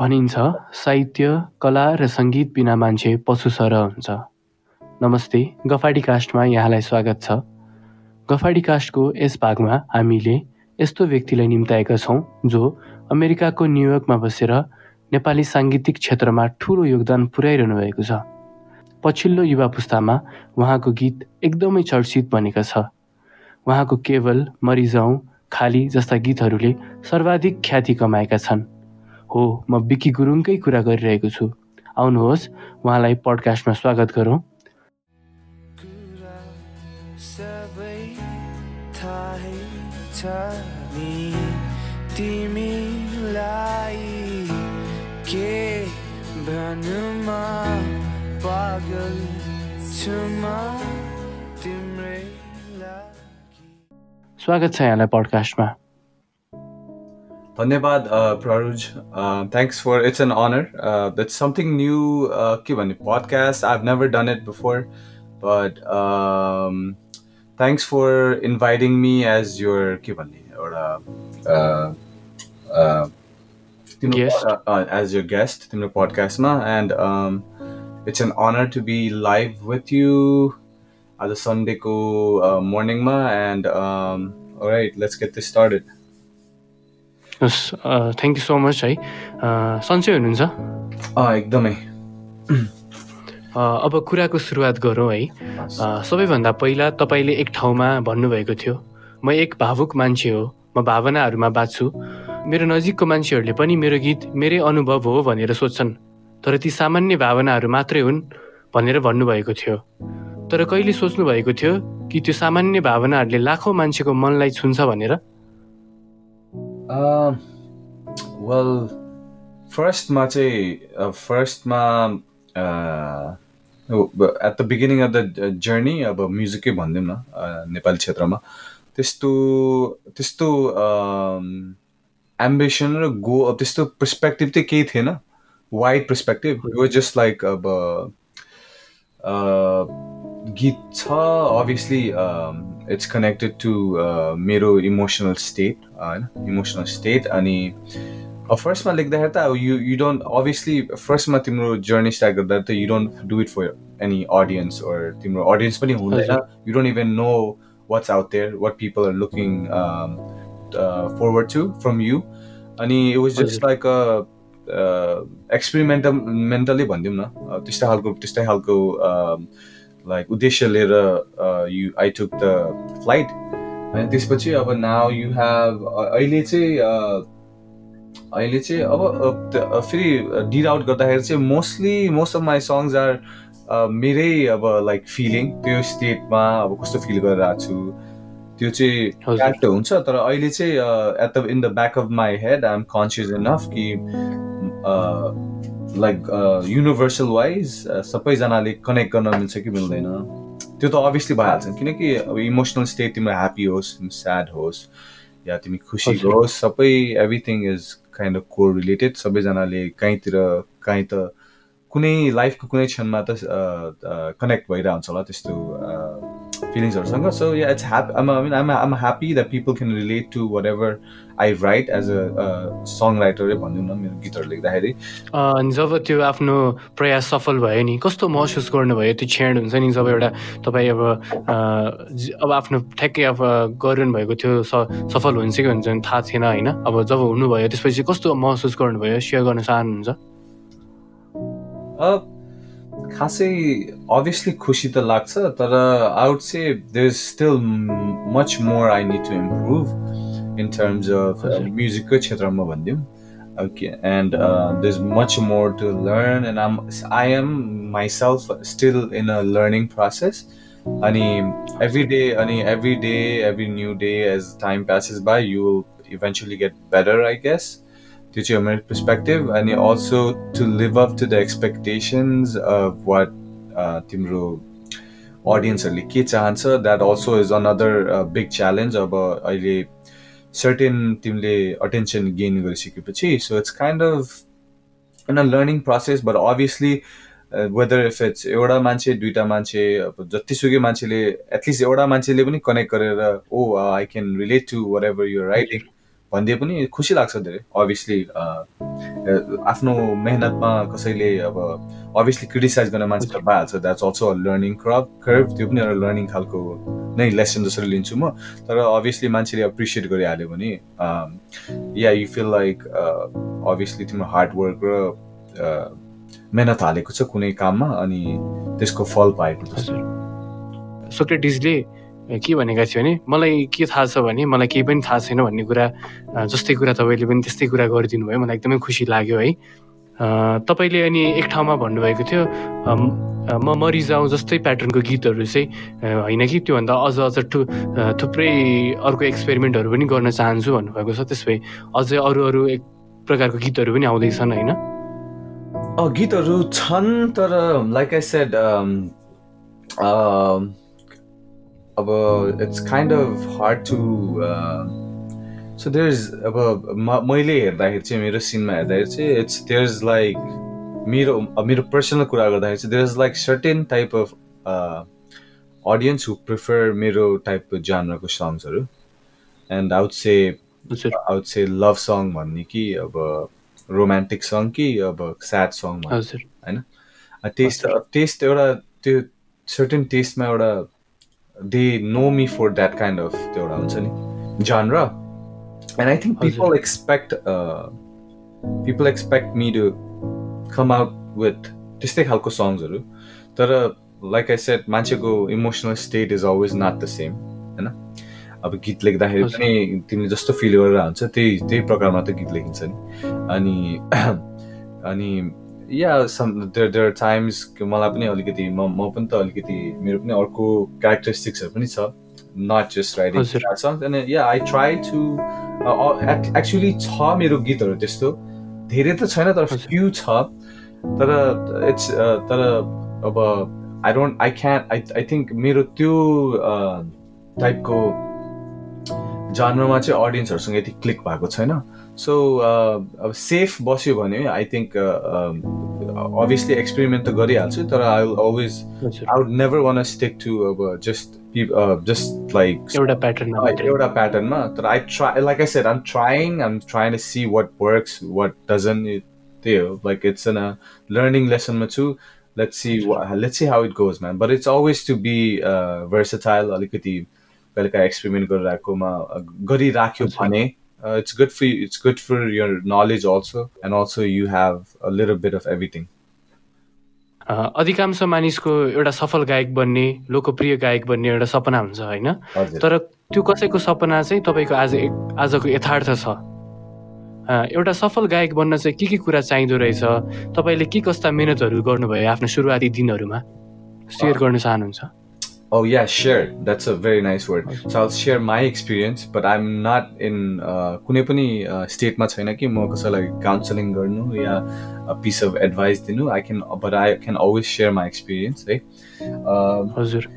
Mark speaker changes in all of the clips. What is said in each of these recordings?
Speaker 1: भनिन्छ साहित्य कला र सङ्गीत बिना मान्छे पशु सरह हुन्छ। नमस्ते गफाडी कास्टमा यहाँलाई स्वागत छ। गफाडी कास्टको यस भागमा हामीले यस्तो व्यक्तिलाई निम्ताएका छौँ जो अमेरिकाको न्युयोर्कमा बसेर नेपाली साङ्गीतिक क्षेत्रमा ठुलो योगदान पुर्याइरहनु भएको छ। पछिल्लो युवा पुस्तामा उहाँको गीत एकदमै चर्चित बनेका छ। उहाँको केवल मरिजाउँ खाली जस्ता गीतहरूले सर्वाधिक ख्याति कमाएका छन्। हो म बिकी गुरुङकै कुरा गरिरहेको छु। आउनुहोस् उहाँलाई पडकास्टमा स्वागत गरौँ। तिमीलाई के भनुमा पागल तिम्रै स्वागत छ यहाँलाई पडकास्टमा।
Speaker 2: धन्यवाद प्ररुज thanks for it's an honour that's something new के भन्ने podcast I have never done it before but thanks for inviting me as your के भन्ने एउटा तिम्रो एज यर गेस्ट तिम्रो पडकास्टमा and it's an honour to be live with you आज सन्डेको मर्निङमा and right let's get this started
Speaker 1: हस् thank you so much है सन्चै हुनुहुन्छ?
Speaker 2: एकदमै।
Speaker 1: अब कुराको सुरुवात गरौँ है। सबैभन्दा पहिला तपाईँले एक ठाउँमा भन्नुभएको थियो म एक भावुक मान्छे हो म भावनाहरूमा बाँच्छु। मेरो नजिकको मान्छेहरूले पनि मेरो गीत मेरै अनुभव हो भनेर सोध्छन् तर ती सामान्य भावनाहरू मात्रै हुन् भनेर भन्नुभएको थियो। तर कहिले सोच्नु भएको थियो कि त्यो सामान्य भावनाहरूले लाखौँ मान्छेको मनलाई छुन्छ भनेर?
Speaker 2: वेल फर्स्टमा चाहिँ फर्स्टमा at the beginning of the journey अब म्युजिकै भनिदिउँ न नेपाली क्षेत्रमा त्यस्तो त्यस्तो एम्बिसन र गो अब त्यस्तो पर्सपेक्टिभ चाहिँ केही थिएन वाइड पर्सपेक्टिभ यो जस्ट लाइक अब गीत छ अभियसली इट्स कनेक्टेड टु मेरो इमोसनल स्टेट होइन इमोसनल स्टेट अनि फर्स्टमा लेख्दाखेरि त अब यु यु डोन्ट अभियसली फर्स्टमा तिम्रो जर्नी स्टार्ट गर्दा त you don't do it for any audience or तिम्रो अडियन्स पनि हुँदैन। You don't even know what's out there what people are looking forward to from you अनि it was just like a experimental mentally भनिदिउँ न। त्यस्तै खालको त्यस्तै खालको like उद्देश्य लिएर you I took the flight अनि त्यसपछि अब नाउ यु हेभ अहिले चाहिँ अहिले चाहिँ अब फेरि डिड आउट गर्दाखेरि चाहिँ mostly most of my songs are मेरै अब लाइक फिलिङ त्यो स्टेटमा अब कस्तो फिल गरिरहेको छु। त्यो चाहिँ क्यारेक्टर हुन्छ तर अहिले चाहिँ at the in the back of my head I am conscious enough कि लाइक युनिभर्सल वाइज सबैजनाले कनेक्ट गर्न मिल्छ कि मिल्दैन। त्यो त अभियसली भइहाल्छ। किनकि अब इमोसनल स्टेट तिम्रो ह्याप्पी होस् स्याड होस् या तिमी खुसी होस् सबै everything is kind of core related सबैजनाले कहीँतिर कहीँ त कुनै लाइफको कुनै क्षणमा त कनेक्ट भइरहेको हुन्छ होला त्यस्तो फिलिङ्सहरूसँग so yeah it's ह्याप I'm I mean um um happy that people can relate to whatever I write as a song राइटरै भनिदिउँ न मेरो गीतहरू लेख्दाखेरि।
Speaker 1: जब त्यो आफ्नो प्रयास सफल भयो नि कस्तो महसुस गर्नुभयो? त्यो क्षण हुन्छ नि जब एउटा तपाईँ अब अब आफ्नो ठ्याक्कै अब गर्नु भएको थियो सफल हुन्छ कि हुन्छ थाहा थिएन होइन? अब जब हुनुभयो त्यसपछि कस्तो महसुस गर्नुभयो? सेयर गर्न चाहनुहुन्छ?
Speaker 2: खासै अभियसली खुसी त लाग्छ तर आउट चाहिँ there is still much more I need to improve in terms of म्युजिककै क्षेत्रमा भनिदिउँ okay and uh, there's much more to learn and i'm i am myself still in a learning process and every day and every day every new day as time passes by you will eventually get better i guess perspective and also to live up to the expectations of what uh, Timro audience are ke chahancha that also is another uh, big challenge of a certain timle attention gain गरिसकेपछि it's kind of in a learning process but obviously uh, whether if it's एउटा मान्छे दुइटा मान्छे अब जतिसुकै मान्छेले at least एउटा मान्छेले पनि कनेक्ट गरेर ओ I can relate to whatever your writing भनिदिए पनि खुसी लाग्छ धेरै। अभियसली आफ्नो मेहनतमा कसैले अब अभियसली क्रिटिसाइज गर्ने मान्छे भइहाल्छ। That's also a learning crop curve त्यो पनि एउटा लर्निङ खालको नै लेसन जसरी लिन्छु म। तर अभियसली मान्छेले एप्रिसिएट गरिहाल्यो भने yeah you feel like obviously तिम्रो हार्डवर्क र मेहनत हालेको छ कुनै काममा अनि त्यसको फल पाएको
Speaker 1: छ सोक्रेटिसले के भनेका थियो भने मलाई के थाहा छ भने मलाई केही पनि थाहा छैन भन्ने कुरा जस्तै कुरा तपाईँले पनि त्यस्तै कुरा गरिदिनु भयो मलाई एकदमै खुसी लाग्यो है। तपाईँले अनि एक ठाउँमा भन्नुभएको थियो म मरिजाउँ जस्तै प्याटर्नको गीतहरू चाहिँ होइन कि? त्योभन्दा अझ अझ ठु थुप्रै अर्को एक्सपेरिमेन्टहरू पनि गर्न चाहन्छु भन्नुभएको छ। त्यस भए अझै अरू अरू एक प्रकारको गीतहरू पनि आउँदैछन् होइन?
Speaker 2: गीतहरू छन् तर लाइक आई सेड अब it's kind of hard to so there is अब मैले हेर्दाखेरि चाहिँ मेरो सिनमा हेर्दाखेरि चाहिँ इट्स देयर इज लाइक मेरो मेरो पर्सनल कुरा गर्दाखेरि चाहिँ there is like certain type of audience who prefer मेरो टाइपको जानरको सङ्ग्सहरू and out say out say love song भन्ने कि अब रोमान्टिक सङ कि अब स्याड सङ होइन? टेस्ट टेस्ट एउटा त्यो सर्टेन टेस्टमा एउटा they know me for that kind of genre. And i think people expect uh, people expect me to come out with त्यस्तै खालको सङ्ग्सहरू तर लाइक आई सेट मान्छेको emotional state is always not the same होइन अब गीत लेख्दाखेरि पनि तिमीले जस्तो फिल गरेर हुन्छ त्यही त्यही प्रकारमा त गीत लेखिन्छ नि। अनि अनि yeah some there there times मलाई पनि अलिकति म म पनि त अलिकति मेरो पनि अर्को क्यारेक्टरिस्टिक्सहरू पनि छ। नट जस्ट राइटिङ सङ्ग्स अनि yeah I try to actually छ मेरो गीतहरू त्यस्तो। धेरै त छैन तर फ्यु छ। तर इट्स तर अब I don't I can I I think मेरो त्यो टाइपको जानरमा चाहिँ अडियन्सहरूसँग यति क्लिक भएको छैन। सो अब सेफ बस्यो भने आई थिङ्क अभियसली एक्सपेरिमेन्ट त गरिहाल्छु तर I will always I would never want stick to अब जस्ट जस्ट लाइक
Speaker 1: एउटा प्याटर्न
Speaker 2: एउटा प्याटर्नमा तर I try like I said um trying um trying to see what works what doesn't त्यही हो लाइक इट्स एन लर्निङ लेसनमा छु let's see let's see how it goes man but it's always to be versatile अलिकति काहीँ experiment गरिरहेकोमा गरिराख्यो भने uh, it's good for you. It's good for your knowledge also, and also you have a little bit of everything.
Speaker 1: अधिकांश मानिसको एउटा सफल गायक बन्ने लोकप्रिय गायक बन्ने एउटा सपना हुन्छ होइन? तर त्यो कसैको सपना चाहिँ तपाईँको आज आजको यथार्थ छ। एउटा सफल गायक बन्न चाहिँ के के कुरा चाहिँदो रहेछ? तपाईँले के कस्ता मिहिनेतहरू गर्नुभयो आफ्नो सुरुवाती दिनहरूमा? सेयर गर्न चाहनुहुन्छ?
Speaker 2: Oh yeah, sure. That's a very nice word. Okay. So I'll share my experience, but I'm not in uh, कुनै पनि स्टेटमा छैन कि म कसैलाई काउन्सिलिङ गर्नु या पिस अफ एडभाइस दिनु I can but I can always share my experience है
Speaker 1: हजुर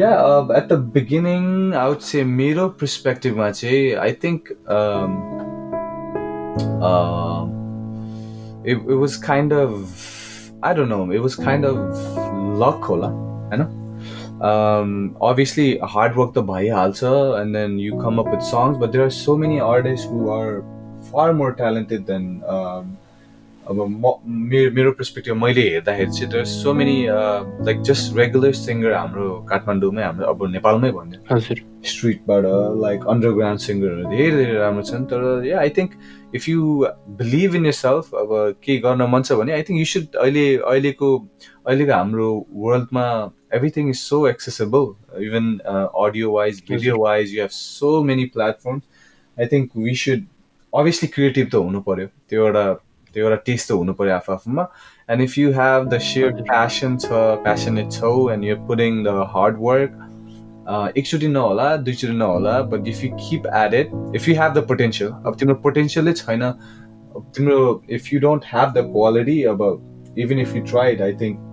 Speaker 2: yeah at the beginning out say मेरो पर्सपेक्टिभमा चाहिँ I think it, it was kind of I don't know, it was kind of luck होला होइन um, obviously hard work the bhaihalsa and then you come up with songs but there are so many artists who are far more talented than um, अब मेरो मेरो perspective मैले हेर्दाखेरि चाहिँ there so many like just regular singer हाम्रो काठमाडौँमै हाम्रो अब नेपालमै भन्यो स्ट्रिटबाट लाइक अन्डरग्राउन्ड सिङ्गरहरू धेरै धेरै राम्रो छन्। तर yeah I think if you believe in yourself अब के गर्न मन छ भने आई थिङ्क यु सुड अहिले अहिलेको अहिलेको हाम्रो वर्ल्डमा is so accessible even uh, audio wise video wise you have so many platforms i think we should obviously creative त हुनु पर्यो। त्यो एउटा त्यो एउटा टेस्ट त हुनु पर्यो आफू आफूमा. And if you have the sheer passion छ प्यासनेट छौ and you're putting the hard work एकचोटि नहोला दुईचोटि नहोला but if you keep it if you have the potential अब तिम्रो पोटेन्सियलै छैन तिम्रो if you don't have the quality अब even if you tried I think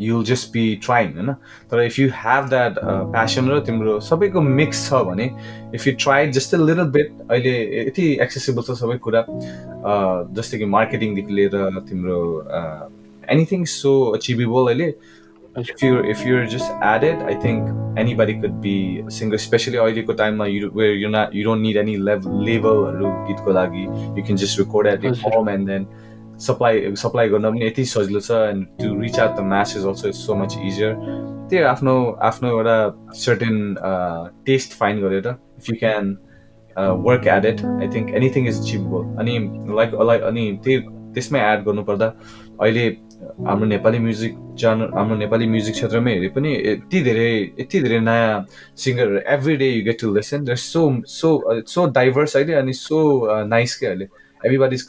Speaker 2: you'll just be trying होइन? तर if you have that passion र तिम्रो सबैको मिक्स छ भने इफ यु ट्राई जस्तै लिटल बेट अहिले यति एक्सेसिबल छ सबै कुरा जस्तै कि मार्केटिङदेखि लिएर तिम्रो एनिथिङ सो अचिभेबल अहिले. You're if you're just at it, I think anybody could be a singer, especially अहिलेको टाइममा you're not you don't need any level labelहरू गीतको लागि. You can just record at your
Speaker 1: हजुर।
Speaker 2: Supply supply गर्न पनि यति सजिलो छ and to reach out the masses also it's so much easier. त्यही हो, आफ्नो आफ्नो एउटा uh, taste find गरेर you can uh, work at it I think anything is achievable. अनि like like अनि त्यही त्यसमै एड गर्नुपर्दा अहिले हाम्रो नेपाली म्युजिक जान हाम्रो नेपाली म्युजिक क्षेत्रमै हेरे पनि यति धेरै यति धेरै नयाँ सिङ्गरहरू every day you get to listen there so so so diverse अहिले अनि सो नाइस के अहिले. Everybody is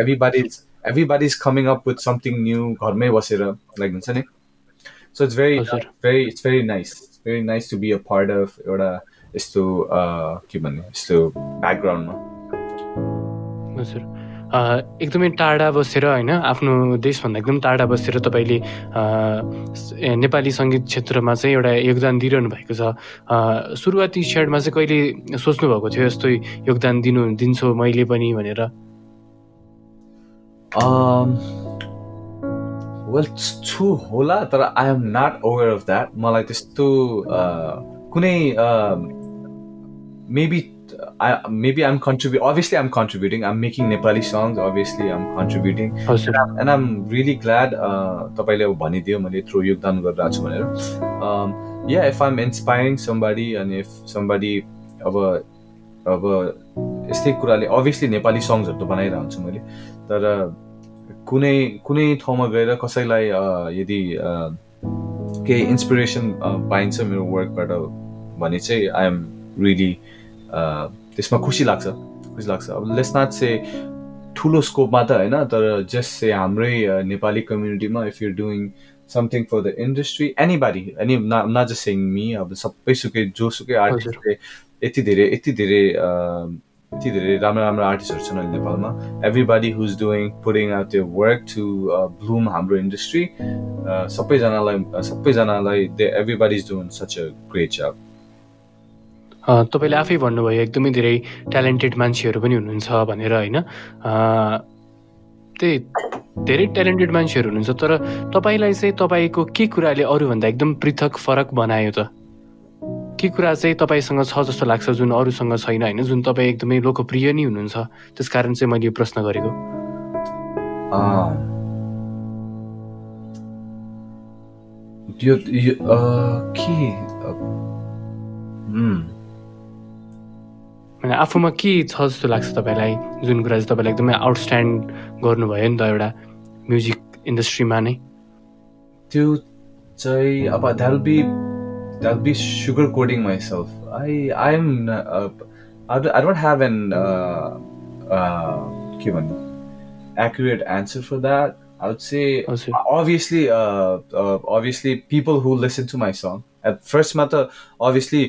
Speaker 2: everybody is everybody is coming up with something new घरमै बसेर लाइक हुन्छ नि? So it's
Speaker 1: very.
Speaker 2: Very it's very nice very nice to be a part of एउटा यस्तो uh, के भन्ने? यस्तो ब्याकग्राउन्डमा
Speaker 1: हजुर। एकदमै टाढा बसेर होइन? आफ्नो देशभन्दा एकदम टाढा बसेर तपाईँले नेपाली सङ्गीत क्षेत्रमा चाहिँ एउटा योगदान दिइरहनु भएको छ। सुरुवाती क्षणमा चाहिँ कहिले सोच्नु भएको थियो यस्तो योगदान दिनु दिन्छु मैले पनि भनेर?
Speaker 2: Um, well, छु होला तर I am not aware of that मलाई त्यस्तो uh, कुनै maybe maybe I'm contributing. Obviously, I'm contributing. I'm making Nepali songs. Obviously, I'm contributing.
Speaker 1: हजुर
Speaker 2: And I'm really glad uh, तपाईँले अब भनिदियो मैले यत्रो योगदान गरिरहेको छु भनेर um, yeah if I'm inspiring somebody and if somebody अब अब यस्तै कुराले obviously नेपाली सङ्ग्सहरू त बनाइरहेको हुन्छु मैले तर कुनै कुनै ठाउँमा गएर कसैलाई यदि केही इन्सपिरेसन पाइन्छ मेरो वर्कबाट भने चाहिँ आई एम रियली त्यसमा खुसी लाग्छ। खुसी लाग्छ। अब लेट्स नट से ठुलो स्कोपमा त होइन तर जस्ट से हाम्रै Nepali कम्युनिटीमा if you doing something for the industry anybody any not just saying me अब सबै सुकै जोसुकै आर्टिस्टले यति धेरै यति धेरै यति धेरै राम्रो राम्रो आर्टिस्टहरू छन् अहिले नेपालमा everybody who's doing putting out त्यो वर्क टु ब्लुम हाम्रो इन्डस्ट्री सबैजनालाई सबैजनालाई they everybody is doing such a great जब
Speaker 1: तपाईँले आफै भन्नुभयो एकदमै धेरै ट्यालेन्टेड मान्छेहरू पनि हुनुहुन्छ भनेर होइन? अ, त्यही धेरै ट्यालेन्टेड मान्छेहरू हुनुहुन्छ तर तपाईँलाई चाहिँ तपाईँको के कुराले अरूभन्दा एकदम पृथक फरक बनायो त? के कुरा चाहिँ तपाईँसँग छ जस्तो लाग्छ जुन अरूसँग छैन होइन जुन तपाईँ एकदमै लोकप्रिय नै हुनुहुन्छ त्यस कारण चाहिँ मैले यो प्रश्न गरेको।
Speaker 2: यो के?
Speaker 1: आफूमा के छ जस्तो लाग्छ तपाईँलाई? जुन कुरा चाहिँ तपाईँलाई एकदमै आउटस्ट्यान्ड गर्नुभयो नि त एउटा म्युजिक इन्डस्ट्रीमा नै?
Speaker 2: त्यो चाहिँ अब they'll be they'll be sugar coding myself I I am I don't have an के भन्नु accurate answer for that I would say obviously uh, uh, obviously people who listen to my song at first मा त obviously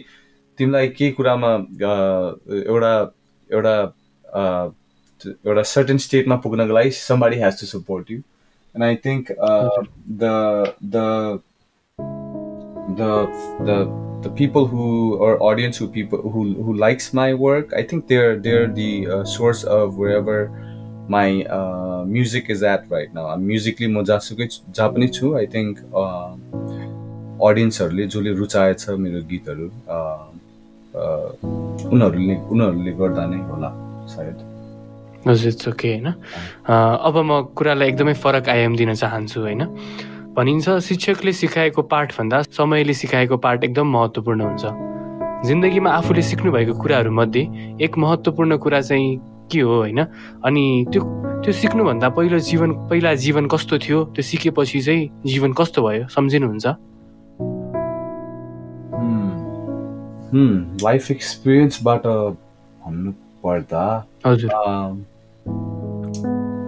Speaker 2: तिमीलाई केही कुरामा uh, एउटा एउटा uh, एउटा certain स्टेटमा पुग्नको लागि somebody has to support you and I think uh, the the the the the people who or audience who people who who likes my work I think they're they're the uh, source of wherever my uh, music is at right now. I'm musically म जहाँसुकै जहाँ पनि छु I think अडियन्सहरूले जसले रुचाएछ मेरो गीतहरू uh, uh, उनीहरूले उनीहरूले गर्दा नै होला सायद
Speaker 1: हजुर इट्स ओके होइन अब म कुरालाई एकदमै फरक आयाम दिन चाहन्छु होइन भनिन्छ शिक्षकले सिकाएको पाठभन्दा समयले सिकाएको पाठ एकदम महत्त्वपूर्ण हुन्छ। जिन्दगीमा आफूले सिक्नुभएको कुराहरूमध्ये एक महत्त्वपूर्ण कुरा चाहिँ के हो होइन? अनि त्यो त्यो सिक्नुभन्दा पहिलो जीवन पहिला जीवन कस्तो थियो? त्यो सिकेपछि चाहिँ जीवन कस्तो भयो? सम्झिनुहुन्छ?
Speaker 2: लाइफ एक्सपिरियन्सबाट भन्नु पर्दा
Speaker 1: हजुर।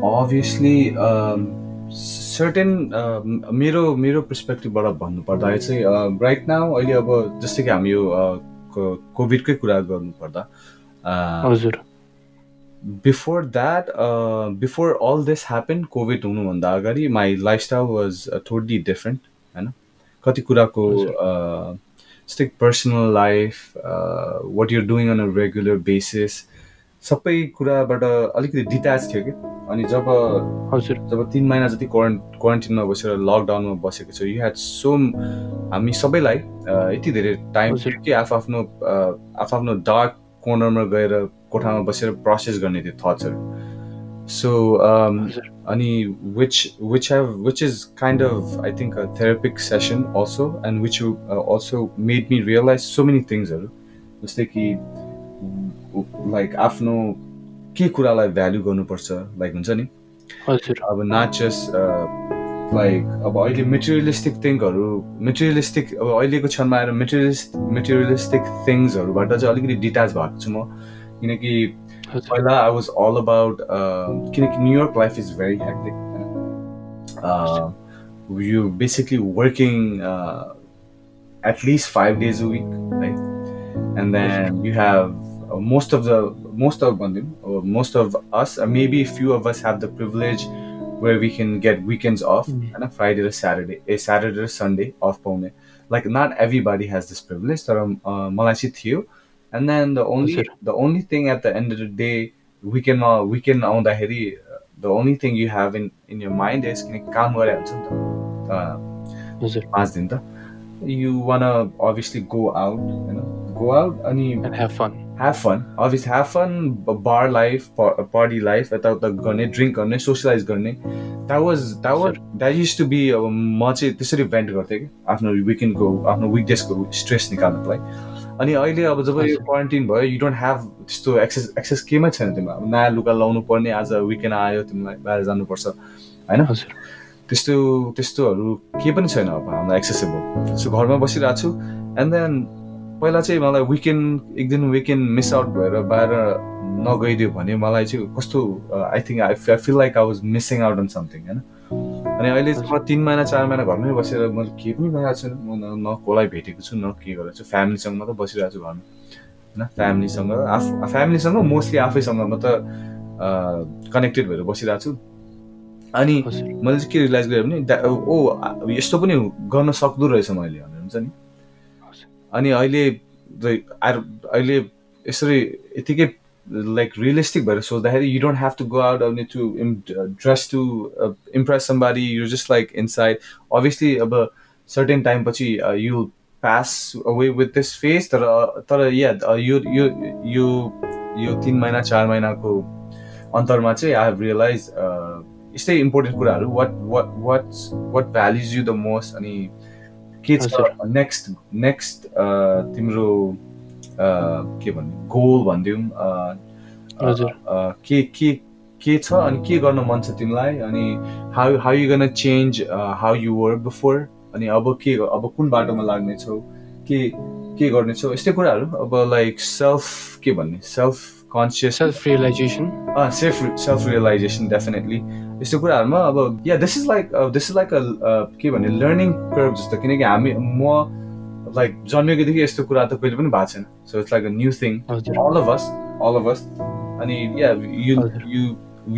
Speaker 2: अभियसली सर्टेन uh, मेरो मेरो पर्सपेक्टिभबाट भन्नुपर्दा चाहिँ राइट न अहिले अब जस्तै कि हामी यो uh, कोभिडकै कुरा गर्नुपर्दा uh,
Speaker 1: हजुर।
Speaker 2: Before that before all this happen covid हुनुभन्दा अगाडि माई लाइफस्टाइल वाज थोडी डिफरेन्ट होइन? कति कुराको जस्तै personal life what you doing on a regular basis सबै कुराबाट अलिकति डिट्याच थियो कि? अनि जब
Speaker 1: हजुर।
Speaker 2: जब तिन महिना जति क्वारेन्ट क्वारेन्टिनमा बसेर लकडाउनमा बसेको छ यु ह्याड सो हामी सबैलाई यति धेरै टाइम। थियो कि आफआफ्नो आफआफ्नो डार्क कोर्नरमा गएर कोठामा बसेर प्रोसेस गर्ने थियो थट्सहरू सो अनि which which have which is kind of I think therapeutic session also and which also made me realise so many थिङ्सहरू जस्तै कि लाइक आफ्नो के कुरालाई भ्याल्यु गर्नुपर्छ लाइक हुन्छ नि? अब जस्ट लाइक अब अहिले मेटेरियलिस्टिक थिङ्कहरू मेटेरियलिस्टिक अब अहिलेको क्षणमा आएर मेटेरियलिस्ट मेटेरियलिस्टिक थिङ्सहरूबाट चाहिँ अलिकति डिट्याच भएको छु म। किनकि पहिला आई वाज अल अबाउट किनकि New York life is very hectic you basically working at least five days a week है and then you have most of the most of most of us or maybe a few of us have the privilege where we can get weekends off
Speaker 1: Mm.
Speaker 2: and a friday or saturday a saturday or sunday off paune like not everybody has this privilege तर uh, मलाई चाहिँ थियो and then the only
Speaker 1: हजुर।
Speaker 2: the only thing at the end of the day weekend weekend आउँदाखेरि uh, the only thing you have in in your mind is किनकि काम गरे हुन्छ नि त uh,
Speaker 1: हजुर
Speaker 2: पाँच दिन त you wanna obviously go out you know go out अनि
Speaker 1: and have fun
Speaker 2: obviously have fun b- bar life pa- party life यताउता गर्ने ड्रिङ्क गर्ने सोसियलाइज गर्ने that was that was that used to be अब म चाहिँ त्यसरी vent गर्थेँ कि आफ्नो विकेन्डको आफ्नो विकडेजको स्ट्रेस निकाल्नको लागि अनि अहिले अब जब यो। क्वारेन्टिन भयो यु डोन्ट ह्याभ त्यस्तो एक्सेस एक्सेस केमै छैन तिमीलाई। अब नयाँ लुगा लाउनु पर्ने आज विकेन्ड आयो तिमीलाई बाहिर जानुपर्छ। होइन?
Speaker 1: हजुर।
Speaker 2: त्यस्तो त्यस्तोहरू केही पनि छैन अब हामीलाई एक्सेसेबल सो घरमा बसिरहेको छु। एन्ड देन पहिला चाहिँ मलाई विकेन्ड एक दिन विकेन्ड मिस आउट भएर बाहिर नगइदियो भने मलाई चाहिँ कस्तो I think I I feel like I was missing out on something होइन? अनि अहिले म तिन महिना चार महिना घरमै बसेर मैले केही पनि गरेको छैन। म न न कसलाई भेटेको छु न के गरेको छु। फ्यामिलीसँग मात्रै बसिरहेको छु घरमा होइन? फ्यामिलीसँग आफ फ्यामिलीसँग मोस्टली आफैसँग म त कनेक्टेड भएर बसिरहेको छु अनि मैले चाहिँ के रियलाइज गरेँ भने ओ यस्तो पनि गर्न सक्दो रहेछ मैले भनेर हुन्छ नि। अनि अहिले आर- अहिले यसरी यतिकै लाइक रियलिस्टिक भएर सोच्दाखेरि you don't have to go out अनि to dress to impress somebody you just like inside obviously अब सर्टेन टाइम पछि you pass away with this phase तर तर या यो यो यो यो तिन महिना चार महिनाको अन्तरमा चाहिँ आई हेभ रियलाइज यस्तै इम्पोर्टेन्ट कुराहरू what what what what values you the most अनि के छ। नेक्स्ट नेक्स्ट तिम्रो के भन्ने गोल भनिदिउँ के के के छ अनि के गर्न मन छ तिमीलाई? अनि how how you gonna change how you were before अनि अब के अब कुन बाटोमा लाग्नेछौ? के के गर्नेछौ? यस्तै कुराहरू। अब लाइक सेल्फ के भन्ने? Self conscious
Speaker 1: self realisation
Speaker 2: self self realisation definitely यस्तो कुराहरूमा अब yeah this is like this is like a के भन्ने लर्निङ कर्भ जस्तो किनकि हामी म लाइक जन्मेकोदेखि यस्तो कुरा त कहिले पनि भएको छैन. So it's like a new
Speaker 1: thing
Speaker 2: all of us all of us. अनि you
Speaker 1: हजुर।
Speaker 2: you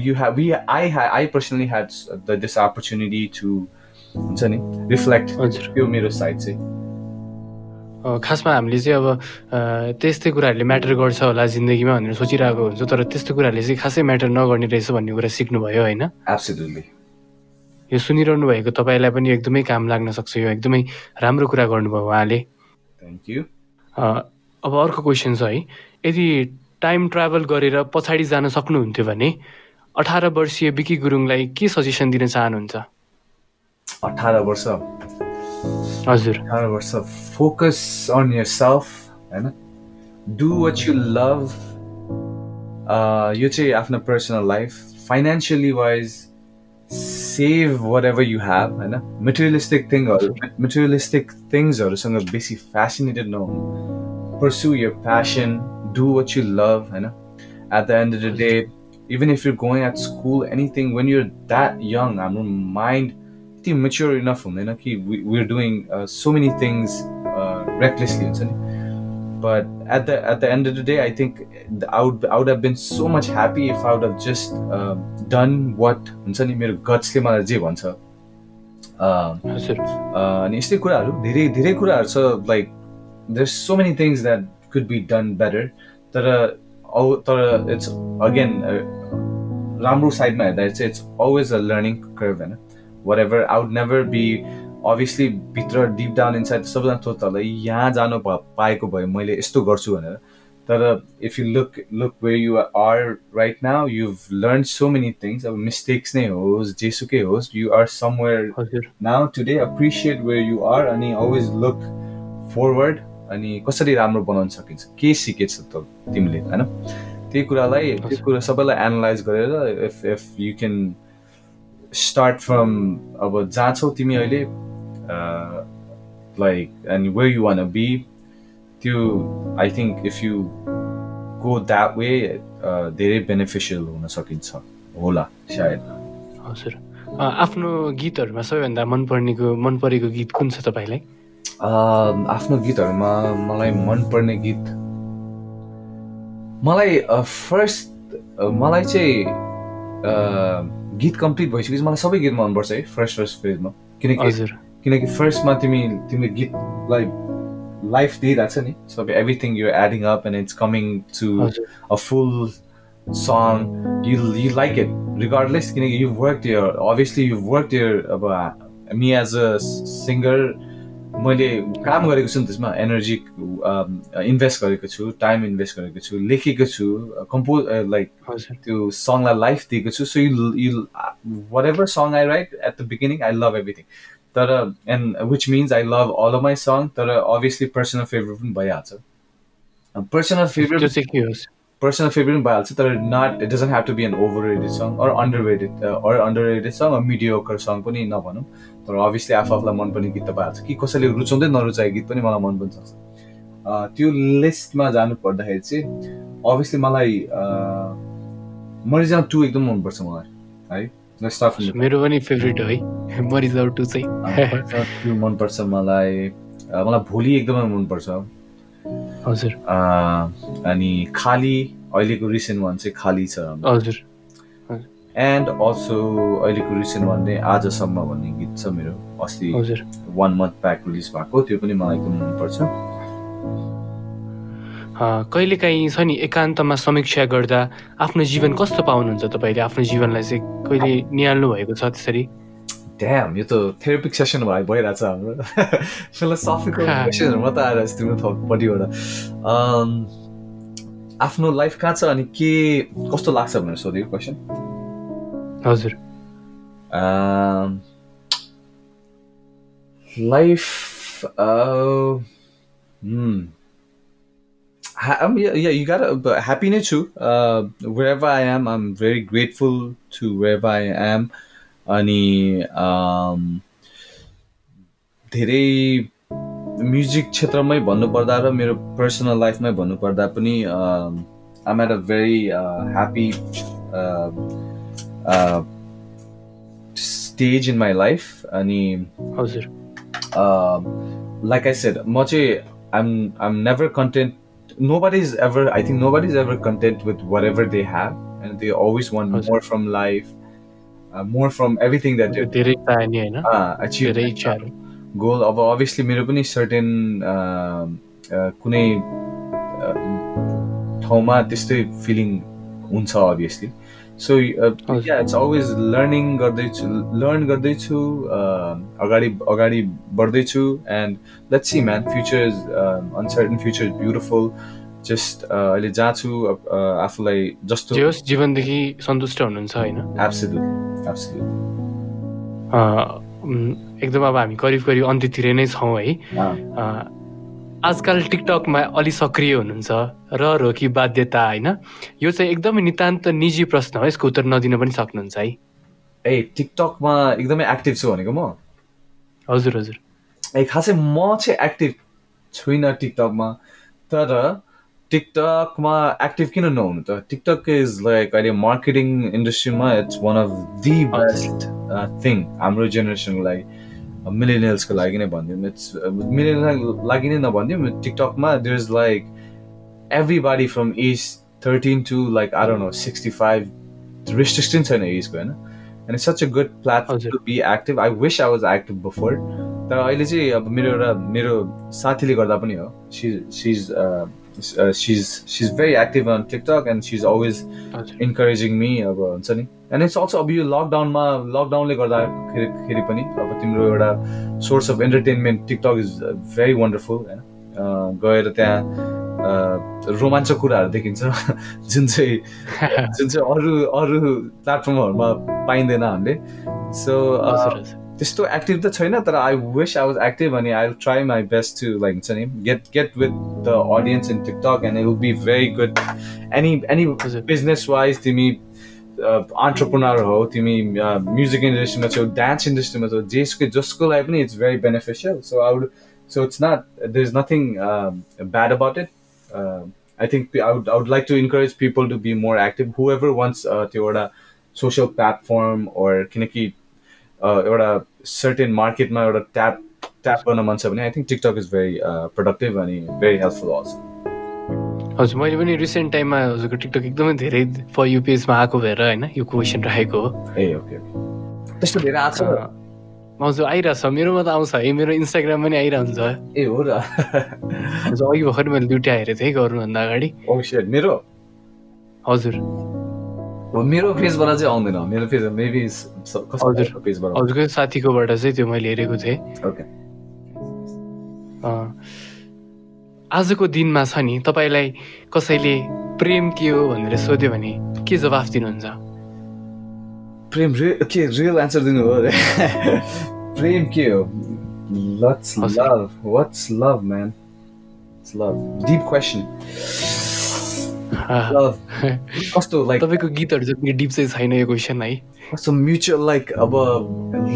Speaker 2: you have we I had I personally had the, this opportunity to हुन्छ नि रिफ्लेक्ट त्यो मेरो साइड चाहिँ।
Speaker 1: खासमा हामीले चाहिँ अब त्यस्तै कुराहरूले म्याटर गर्छ होला जिन्दगीमा भनेर सोचिरहेको हुन्छ तर त्यस्तो कुराहरूले चाहिँ खासै म्याटर नगर्ने रहेछ भन्ने कुरा सिक्नुभयो होइन? यो सुनिरहनु भएको तपाईँलाई पनि एकदमै काम लाग्न सक्छ यो एकदमै राम्रो कुरा गर्नुभयो उहाँले।
Speaker 2: थ्याङ्क यू
Speaker 1: अब अर्को क्वेसन छ है। यदि टाइम ट्राभल गरेर पछाडि जान सक्नुहुन्थ्यो भने अठार वर्षीय विकी गुरुङलाई के सजेसन दिन चाहनुहुन्छ?
Speaker 2: अठार वर्ष?
Speaker 1: हजुर
Speaker 2: अठार वर्ष फोकस अन यर सेल्फ होइन डु वाट यु लभ यो चाहिँ आफ्नो personal life financially wise save whatever you have होइन मेटेरियलिस्टिक थिङहरू मेटेरियलिस्टिक थिङ्सहरूसँग बेसी फेसिनेटेड नहुनु pursue your passion, do what you love, you know. At the end of the day, even if you're going at school, anything, when you're that young, I mature enough हुँदैन कि we're doing so many things recklessly हुन्छ नि but at the at the end of the day I think out out have been so much happy if out of just done what हुन्छ नि मेरो गजकै मलाई जे भन्छ अनि यस्तै कुराहरू धेरै धेरै कुराहरू छ like there so many things that could be done better तर अरू इट्स अगेन राम्रो साइडमा हेर्दाखेरि चाहिँ it's always a learning cred होइन whatever I would never be obviously भित्र डिप डाउन इनसाइड सबैजना सोच्दा यहाँ जानु पाएको भए मैले यस्तो गर्छु भनेर। तर if you look look way you are right now you learn so many things अब मिस्टेक्स नै होस् जेसुकै होस् you are somewhere now today appreciate where you are अनि अलवेज लुक फरवर्ड अनि कसरी राम्रो बनाउन सकिन्छ। के सिकेछ त तिमीले होइन? त्यही कुरालाई त्यो कुरा सबैलाई एनालाइज गरेर if if you can start from अब जहाँ छौ तिमी अहिले like and where you want be त्यो I think if you go that way धेरै बेनिफिसियल हुन सकिन्छ होला सायद।
Speaker 1: हजुर। आफ्नो गीतहरूमा सबैभन्दा मनपर्नेको मन परेको गीत कुन छ तपाईँलाई?
Speaker 2: आफ्नो गीतहरूमा मलाई मनपर्ने गीत मलाई फर्स्ट मलाई चाहिँ गीत कम्प्लिट भइसकेपछि मलाई सबै गीत मनपर्छ है फर्स्ट फर्स्ट फेजमा किनकि किनकि फर्स्टमा तिमी तिमीले गीतलाई लाइफ दिइरहेको छ नि सबै everything you adding up and it's coming to a full song you you like it regardless किनकि you work your obviously you work your अब मी एज अ सिङ्गर मैले काम गरेको छु नि त्यसमा एनर्जी इन्भेस्ट गरेको छु टाइम इन्भेस्ट गरेको छु लेखेको छु कम्पोज लाइक त्यो सङलाई लाइफ दिएको छु। So you you whatever song I write at the beginning I love everything तर and which means I love all of my song तर अभियसली पर्सनल फेभरेट पनि भइहाल्छ। पर्सनल फेभरेट पर्सनल फेभरेट पनि भइहाल्छ तर not it doesn't have to be an overrated song or underrated or underrated song or mediocre song पनि नभनौँ। तर obviously आफू आफूलाई मनपर्ने गीत त भइहाल्छ कि कसैले रुचाउँदै नरुचाएको गीत पनि मलाई मन पनि सक्छ। त्यो लिस्टमा जानु पर्दाखेरि चाहिँ अभियसली मलाई मरिजाम टू एकदम मनपर्छ मलाई
Speaker 1: है? मेरो पनि फेभरेट हो है। मरिजाउ टू चाहिँ।
Speaker 2: मनपर्छ मलाई। मलाई भोलि एकदमै मनपर्छ।
Speaker 1: हजुर।
Speaker 2: अनि खाली अहिलेको रिसेन्ट वान चाहिँ खाली छ।
Speaker 1: हजुर।
Speaker 2: एन्ड अल्सो अहिलेको रिसेन्ट वान नै आजसम्म भन्ने गीत छ मेरो। अस्ति वान मन्थ ब्याक रिलिज भएको त्यो पनि मलाई एकदम मनपर्छ।
Speaker 1: कहिलेकाहीँ छ नि एकान्तमा समीक्षा गर्दा आफ्नो जीवन कस्तो पाउनुहुन्छ तपाईँले? आफ्नो जीवनलाई चाहिँ कहिले निहाल्नु भएको छ त्यसरी?
Speaker 2: ड्याम यो त थेरापिक सेसन भए भइरहेछ हाम्रो फिलोसफिकल क्वेसनहरू मात्रै आएर तिम्रो थपट्टिबाट आफ्नो लाइफ कहाँ छ अनि के कस्तो लाग्छ भनेर सोधेको क्वेसन
Speaker 1: हजुर
Speaker 2: life um, yeah, yeah, you gotta happy नै छु wherever I am I'm very grateful to wherever I am. अनि धेरै म्युजिक क्षेत्रमै भन्नुपर्दा र मेरो पर्सनल लाइफमै भन्नुपर्दा पनि I'm at a very happy stage in my life अनि
Speaker 1: हजुर।
Speaker 2: लाइक आई सेड म चाहिँ I'm I'm never content nobody is ever I think nobody is ever content with whatever they have and they always want more from life more from everything that
Speaker 1: धेरै चाहिने होइन धेरै इच्छाहरू
Speaker 2: goal अब obviously मेरो पनि सर्टेन कुनै ठाउँमा त्यस्तै फिलिङ हुन्छ obviously so it's always learning गर्दैछु लर्न गर्दैछु अगाडि अगाडि बढ्दैछु and let's see man future is uncertain future is beautiful just अहिले जहाँ छु आफूलाई जस्तो
Speaker 1: जीवनदेखि सन्तुष्ट हुनुहुन्छ होइन? एकदम अब हामी करिब करिब अन्त्यतिर नै छौँ है। आजकल टिकटकमा अलि सक्रिय हुनुहुन्छ र हो कि बाध्यता होइन? यो चाहिँ एकदमै नितान्त निजी प्रश्न हो यसको उत्तर नदिन पनि सक्नुहुन्छ है।
Speaker 2: ए टिकटकमा एकदमै एक्टिभ छु भनेको म?
Speaker 1: हजुर हजुर।
Speaker 2: ए खासै म चाहिँ एक्टिभ छुइनँ टिकटकमा तर टिकटकमा एक्टिभ किन नहुनु त? टिकटक इज लाइक अहिले मार्केटिङ इन्डस्ट्रीमा it's one of the best thing हाम्रो जेनेरेसनको लागि मिलेनियल्सको लागि नै भनिदिउँ। इट्स मिलेनियल लागि नै नभनिदिउँ टिकटकमा there is like everybody from age thirteen to like are no sixty five restriction छैन एजको होइन? And such a good platform to be active I wish I was active before तर अहिले चाहिँ अब मेरो एउटा मेरो साथीले गर्दा पनि हो। She she's uh, she's she's very active on TikTok and she's always encouraging me अब हुन्छ नि। एन्ड इट्स अल्सो अब यो लकडाउनमा लकडाउनले गर्दाखेरि खेरि पनि अब तिम्रो एउटा source of entertainment TikTok is very wonderful होइन गएर त्यहाँ अँ, रोमाञ्चक कुराहरू देखिन्छ। जुन चाहिँ जुन चाहिँ अरू अरू प्लेटफर्महरूमा पाइँदैन हामीले। सो
Speaker 1: हजुर।
Speaker 2: त्यस्तो एक्टिभ त छैन तर I wish I was active अनि I try my best to like हुन्छ नि get get with the audience in TikTok and it will be very good any
Speaker 1: any
Speaker 2: business wise तिमी अन्टरप्रोनर हो तिमी म्युजिक इन्डस्ट्रीमा छौ डान्स इन्डस्ट्रीमा छौ जेसको जसको लागि पनि it's very beneficial so I would so it's not there is nothing bad about it I think I would I would like to encourage people to be more active whoever wants त्यो एउटा social platform ओर किनकि uh, एउटा certain मार्केटमा एउटा tap tap गर्न मन छ भने I think TikTok is very productive अनि भेरी हेल्पफुल अल्सो
Speaker 1: हजुर मैले पनि रिसेन्ट टाइममा हजुरको टिकटक एकदमै धेरै फर यु पेजमा आएको भएर होइन यो क्वेसन राखेको हो।
Speaker 2: ए ओके त्यस्तो धेरै आएको छ
Speaker 1: हजुर आइरहेछ। मेरोमा त आउँछ। है मेरो इन्स्टाग्राम पनि आइरहन्छ।
Speaker 2: ए हो र।
Speaker 1: हजुर अघि भर्खर मैले दुइटा हेरेको थिएँ गर्नुभन्दा अगाडि।
Speaker 2: सेट मेरो?
Speaker 1: हजुर।
Speaker 2: मेरो पेजबाट चाहिँ आउँदैन। मेरो पेज मेबी
Speaker 1: हजुर।
Speaker 2: पेजबाट
Speaker 1: हजुरकै साथीकोबाट चाहिँ त्यो मैले हेरेको थिएँ। आजको दिनमा छ नि तपाईँलाई कसैले प्रेम के हो भनेर सोध्यो भने के जवाफ दिनुहुन्छ?
Speaker 2: प्रेम रि के रियल एन्सर दिनु हो अरे? प्रेम के हो lots. Love what's love man it's love
Speaker 1: deep
Speaker 2: question कस्तो लाइक
Speaker 1: तपाईँको गीतहरू जति डिप चाहिँ छैन यो क्वेसन है?
Speaker 2: कस्तो म्युचुअल लाइक अब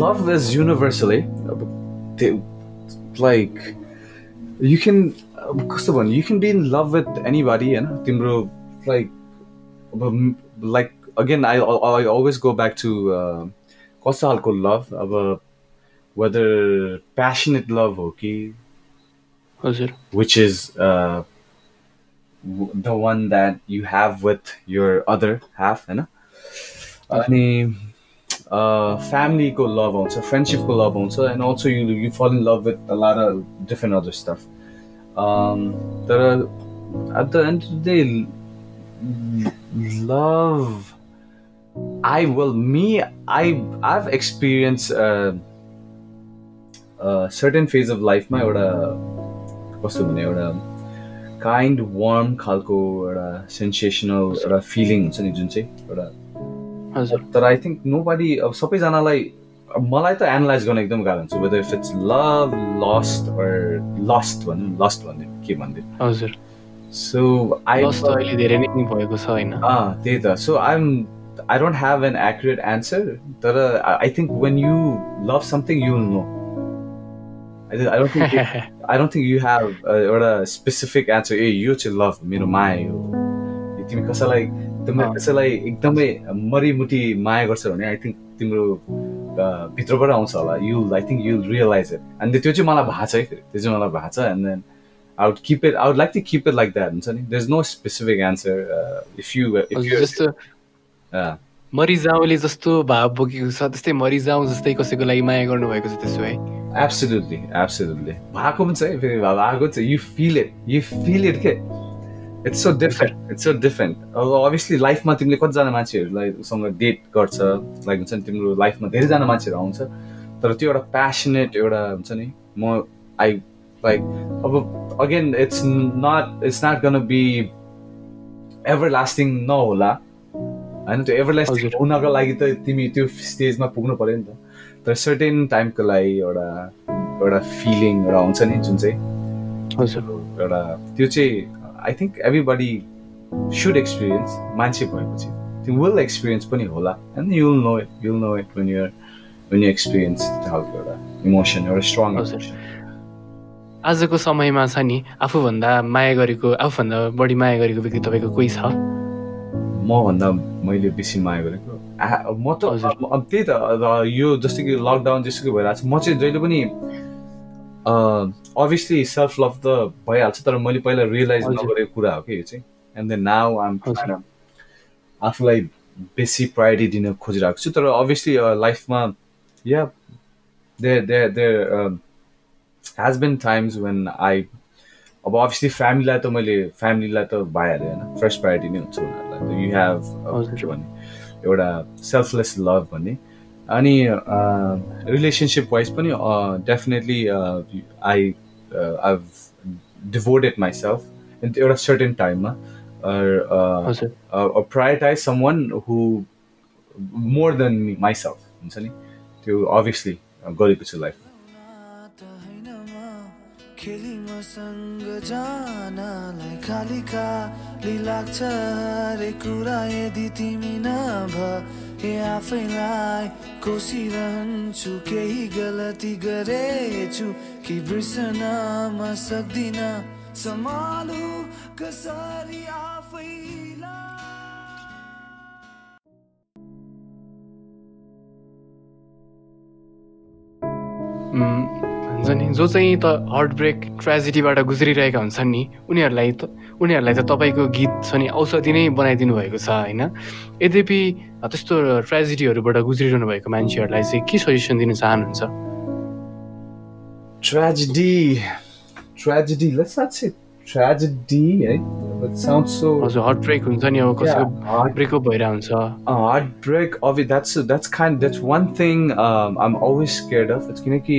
Speaker 2: लभ इज युनिभर्सल है अब त्यो लाइक यु क्यान कस्तो भन्नु you can be in love with anybody होइन? तिम्रो लाइक अब like again I I always go back to कस्तो खालको लभ अब वेदर प्यासनेट लभ हो कि
Speaker 1: हजुर।
Speaker 2: uh, w- the one that you have with your other half, होइन अनि फ्यामिलीको लभ आउँछ फ्रेन्डसिपको लभ आउँछ and also you you fall in love with a lot different other stuff तर at the end of day love I will me I I've experienced uh, a certain phase of life मा एउटा कस्तो भने एउटा kind warm खालको एउटा sensational एउटा feeling हुन्छ नि जुन चाहिँ एउटा
Speaker 1: हजुर।
Speaker 2: तर आई थिङ्क नो बडी अब सबैजनालाई मलाई त एनालाइज गर्न एकदम गाह्रो हुन्छ whether if it's love lust lust भनौँ लस्ट भन्दै के भन्दै
Speaker 1: हजुर।
Speaker 2: सो आई
Speaker 1: अहिले धेरै नै भएको छ होइन?
Speaker 2: त्यही त। So I'm I don't have an accurate answer तर I think when you love something you will know I don't think I don't think you have एउटा स्पेसिफिक एन्सर ए यो चाहिँ लभ मेरो माया हो यो तिमी कसैलाई तिमीले। कसैलाई एकदमै मरिमुटी माया गर्छ भने आई थिङ्क तिम्रो भित्रबाट आउँछ होला you I think you realise it and त्यो चाहिँ मलाई भएको छ है फेरि त्यो चाहिँ मलाई भएको छ and then I would keep it. I would like to keep it like that. हुन्छ नि? Answer. Uh, if you, if
Speaker 1: हजुर
Speaker 2: you,
Speaker 1: जस्तो
Speaker 2: uh,
Speaker 1: मरिजाउँले जस्तो भाव बोकेको छ त्यस्तै मरिजाउँ जस्तै कसैको लागि माया गर्नुभएको छ त्यसो है
Speaker 2: absolutely, absolutely. भएको पनि छ है फेरि भएको छ. You feel it. You feel it के? It's so different. It's so different. अब obviously लाइफमा तिमीले कतिजना मान्छेहरूलाई उसँग डेट गर्छ लाइक हुन्छ नि तिम्रो लाइफमा धेरैजना मान्छेहरू आउँछ तर त्यो एउटा प्यासनेट एउटा हुन्छ नि म आई लाइक अब again it's not it's not gonna be everlasting नहोला होइन त्यो एभर लास्टिङ
Speaker 1: हजुर।
Speaker 2: हुनको लागि त तिमी त्यो स्टेजमा पुग्नु पऱ्यो नि त। तर सर्टेन टाइमको लागि एउटा एउटा फिलिङ एउटा हुन्छ नि जुन चाहिँ एउटा त्यो चाहिँ I think everybody should experience मान्छे भएपछि। त्यो विल एक्सपिरियन्स पनि होला। And you'll know it you'll know it when you're when you experience त्यो खालको एउटा इमोसन एउटा स्ट्रङ।
Speaker 1: आजको समयमा छ नि आफूभन्दा माया गरेको आफूभन्दा बढी माया गरेको व्यक्ति तपाईँको कोही छ?
Speaker 2: मभन्दा मैले बेसी माया गरेको म त त्यही त यो जस्तो कि लकडाउन जस्तो भइरहेको छ म चाहिँ जहिले पनि अभियसली सेल्फ लभ त भइहाल्छ तर मैले पहिला रियलाइज। नगरेको कुरा हो कि यो चाहिँ। And then now
Speaker 1: um.
Speaker 2: आफूलाई बेसी प्रायोरिटी दिन खोजिरहेको छु तर अभियसली लाइफमा या there there there has been times when I अब अभियसली फ्यामिलीलाई त मैले फ्यामिलीलाई त भइहाल्यो होइन? फर्स्ट प्रायोरिटी नै हुन्छ। यु हेभ के भन्ने एउटा सेल्फलेस लभ भन्ने. अनि रिलेसनसिप वाइज पनि definitely I I devoted myself एउटा सर्टेन टाइममा prioritise someone who more than myself हुन्छ नि? त्यो अभियसली गरेको छु लाइफमा खेली मसँग जानलाई खाली खाली लाग्छ हरे कुरा यदि तिमी नभए आफैलाई कोसिरहन्छु केही गलती गरेछु कि बिर्सन म सक्दिन। सम्हालु कसरी आफैलाई?
Speaker 1: हुन्छ नि। जो चाहिँ त हार्ट ब्रेक ट्रेजेडीबाट गुज्रिरहेका हुन्छन् नि उनीहरूलाई त उनीहरूलाई त तपाईँको गीत छ नि औषधि नै बनाइदिनु भएको छ होइन? यद्यपि त्यस्तो ट्रेजेडीहरूबाट गुज्रिरहनु भएको मान्छेहरूलाई चाहिँ के सजेसन दिन चाहनुहुन्छ?
Speaker 2: ट्रेजेडी ट्रेजेडी ट्रेजेडी है
Speaker 1: हजुर हार्ट ब्रेक हुन्छ नि अब कसैको ब्रेकअप भइरहेको हुन्छ
Speaker 2: heartbreak of that's kind that's one thing um, I'm always scared of it's किनकि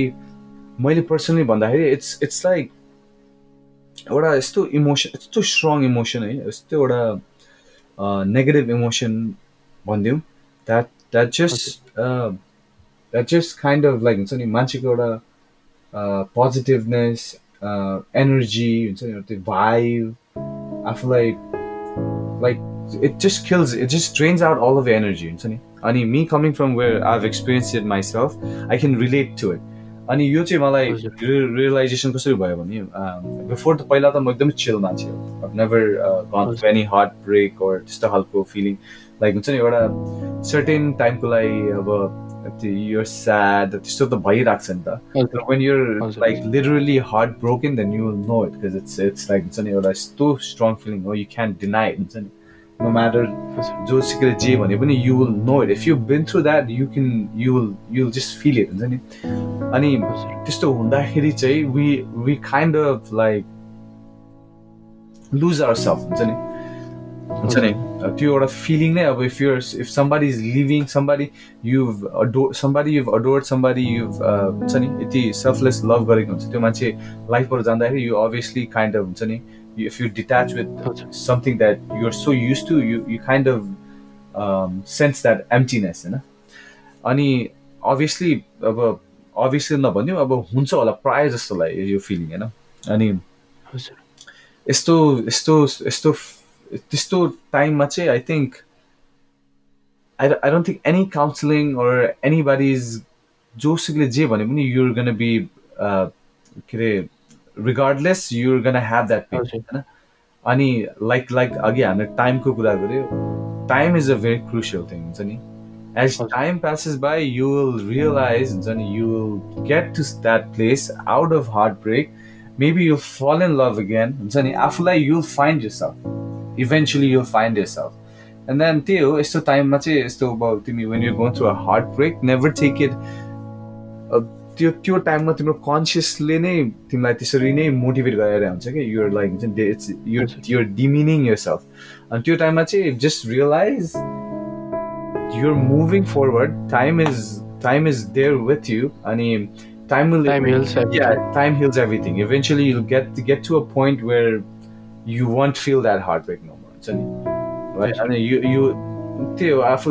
Speaker 2: मैले पर्सनली भन्दाखेरि इट्स इट्स लाइक एउटा यस्तो इमोसन यस्तो स्ट्रङ इमोसन है यस्तो एउटा negative emotion भनिदिउँ। That that just that just kind of like हुन्छ नि मान्छेको एउटा पोजिटिभनेस एनर्जी हुन्छ नि त्यो भाइब आफूलाई like it just kills it just drains out all of energy हुन्छ नि। अनि me coming from where I have experience it myself I can relate to it अनि यो चाहिँ मलाई रियलाइजेसन कसरी भयो भने बिफोर त पहिला त म एकदमै चिल मान्छे हो। Never gonna to any heartbreak or त्यस्तो खालको फिलिङ लाइक हुन्छ नि एउटा सर्टेन टाइमको लागि अब यो स्याड त्यस्तो त भइरहेको छ नि त। When you're like literally heartbroken then you will know it because it's it's like हुन्छ नि एउटा यस्तो स्ट्रङ फिलिङ हो यु क्यान डिनाइ हुन्छ नि। No matter जोसुकै जे भने पनि you will know it if you been through that you can you will you will just feel it हुन्छ नि। अनि त्यस्तो हुँदाखेरि चाहिँ we we kind of like lose our self हुन्छ नि? हुन्छ नि? त्यो एउटा फिलिङ नै अब if you're if somebody is leaving somebody you adore somebody you've adored somebody you've हुन्छ नि? यति सेल्फलेस लभ गरेको हुन्छ। त्यो मान्छे लाइफबाट जाँदाखेरि यु अभियसली काइन्ड अफ हुन्छ नि? You detach with something that you're so used to you you kind of um, sense that emptiness होइन? अनि अभियसली अब अभियसली नभन्यो अब हुन्छ होला प्रायः जस्तोलाई यो फिलिङ होइन? अनि यस्तो यस्तो यस्तो त्यस्तो टाइममा चाहिँ I think I I don't think any counselling or anybody's जोसुकले जे भने पनि युर गन बी के अरे regardless you're gonna have that pain होइन? अनि लाइक लाइक अघि हामीले टाइमको कुरा गऱ्यो time is a very crucial thing हुन्छ नि? As time passes by you will realise हुन्छ नि you will get to that place out of heartbreak maybe you fall in love again हुन्छ नि आफूलाई you find yourself eventually you find yourself and then त्यही हो यस्तो टाइममा चाहिँ यस्तो अब तिमी when you gone through a heartbreak never take it त्यो त्यो टाइममा तिम्रो कन्सियसले नै तिमीलाई त्यसरी नै मोटिभेट गरेर हुन्छ कि? युर लाइक हुन्छ नि it's you're you're demeaning yourself अनि त्यो टाइममा चाहिँ just realise you're moving forward time is time is there with you अनि time time heals everything eventually you get get to a point where you won't feel that heartbreak no हुन्छ नि अनि you you त्यो आफू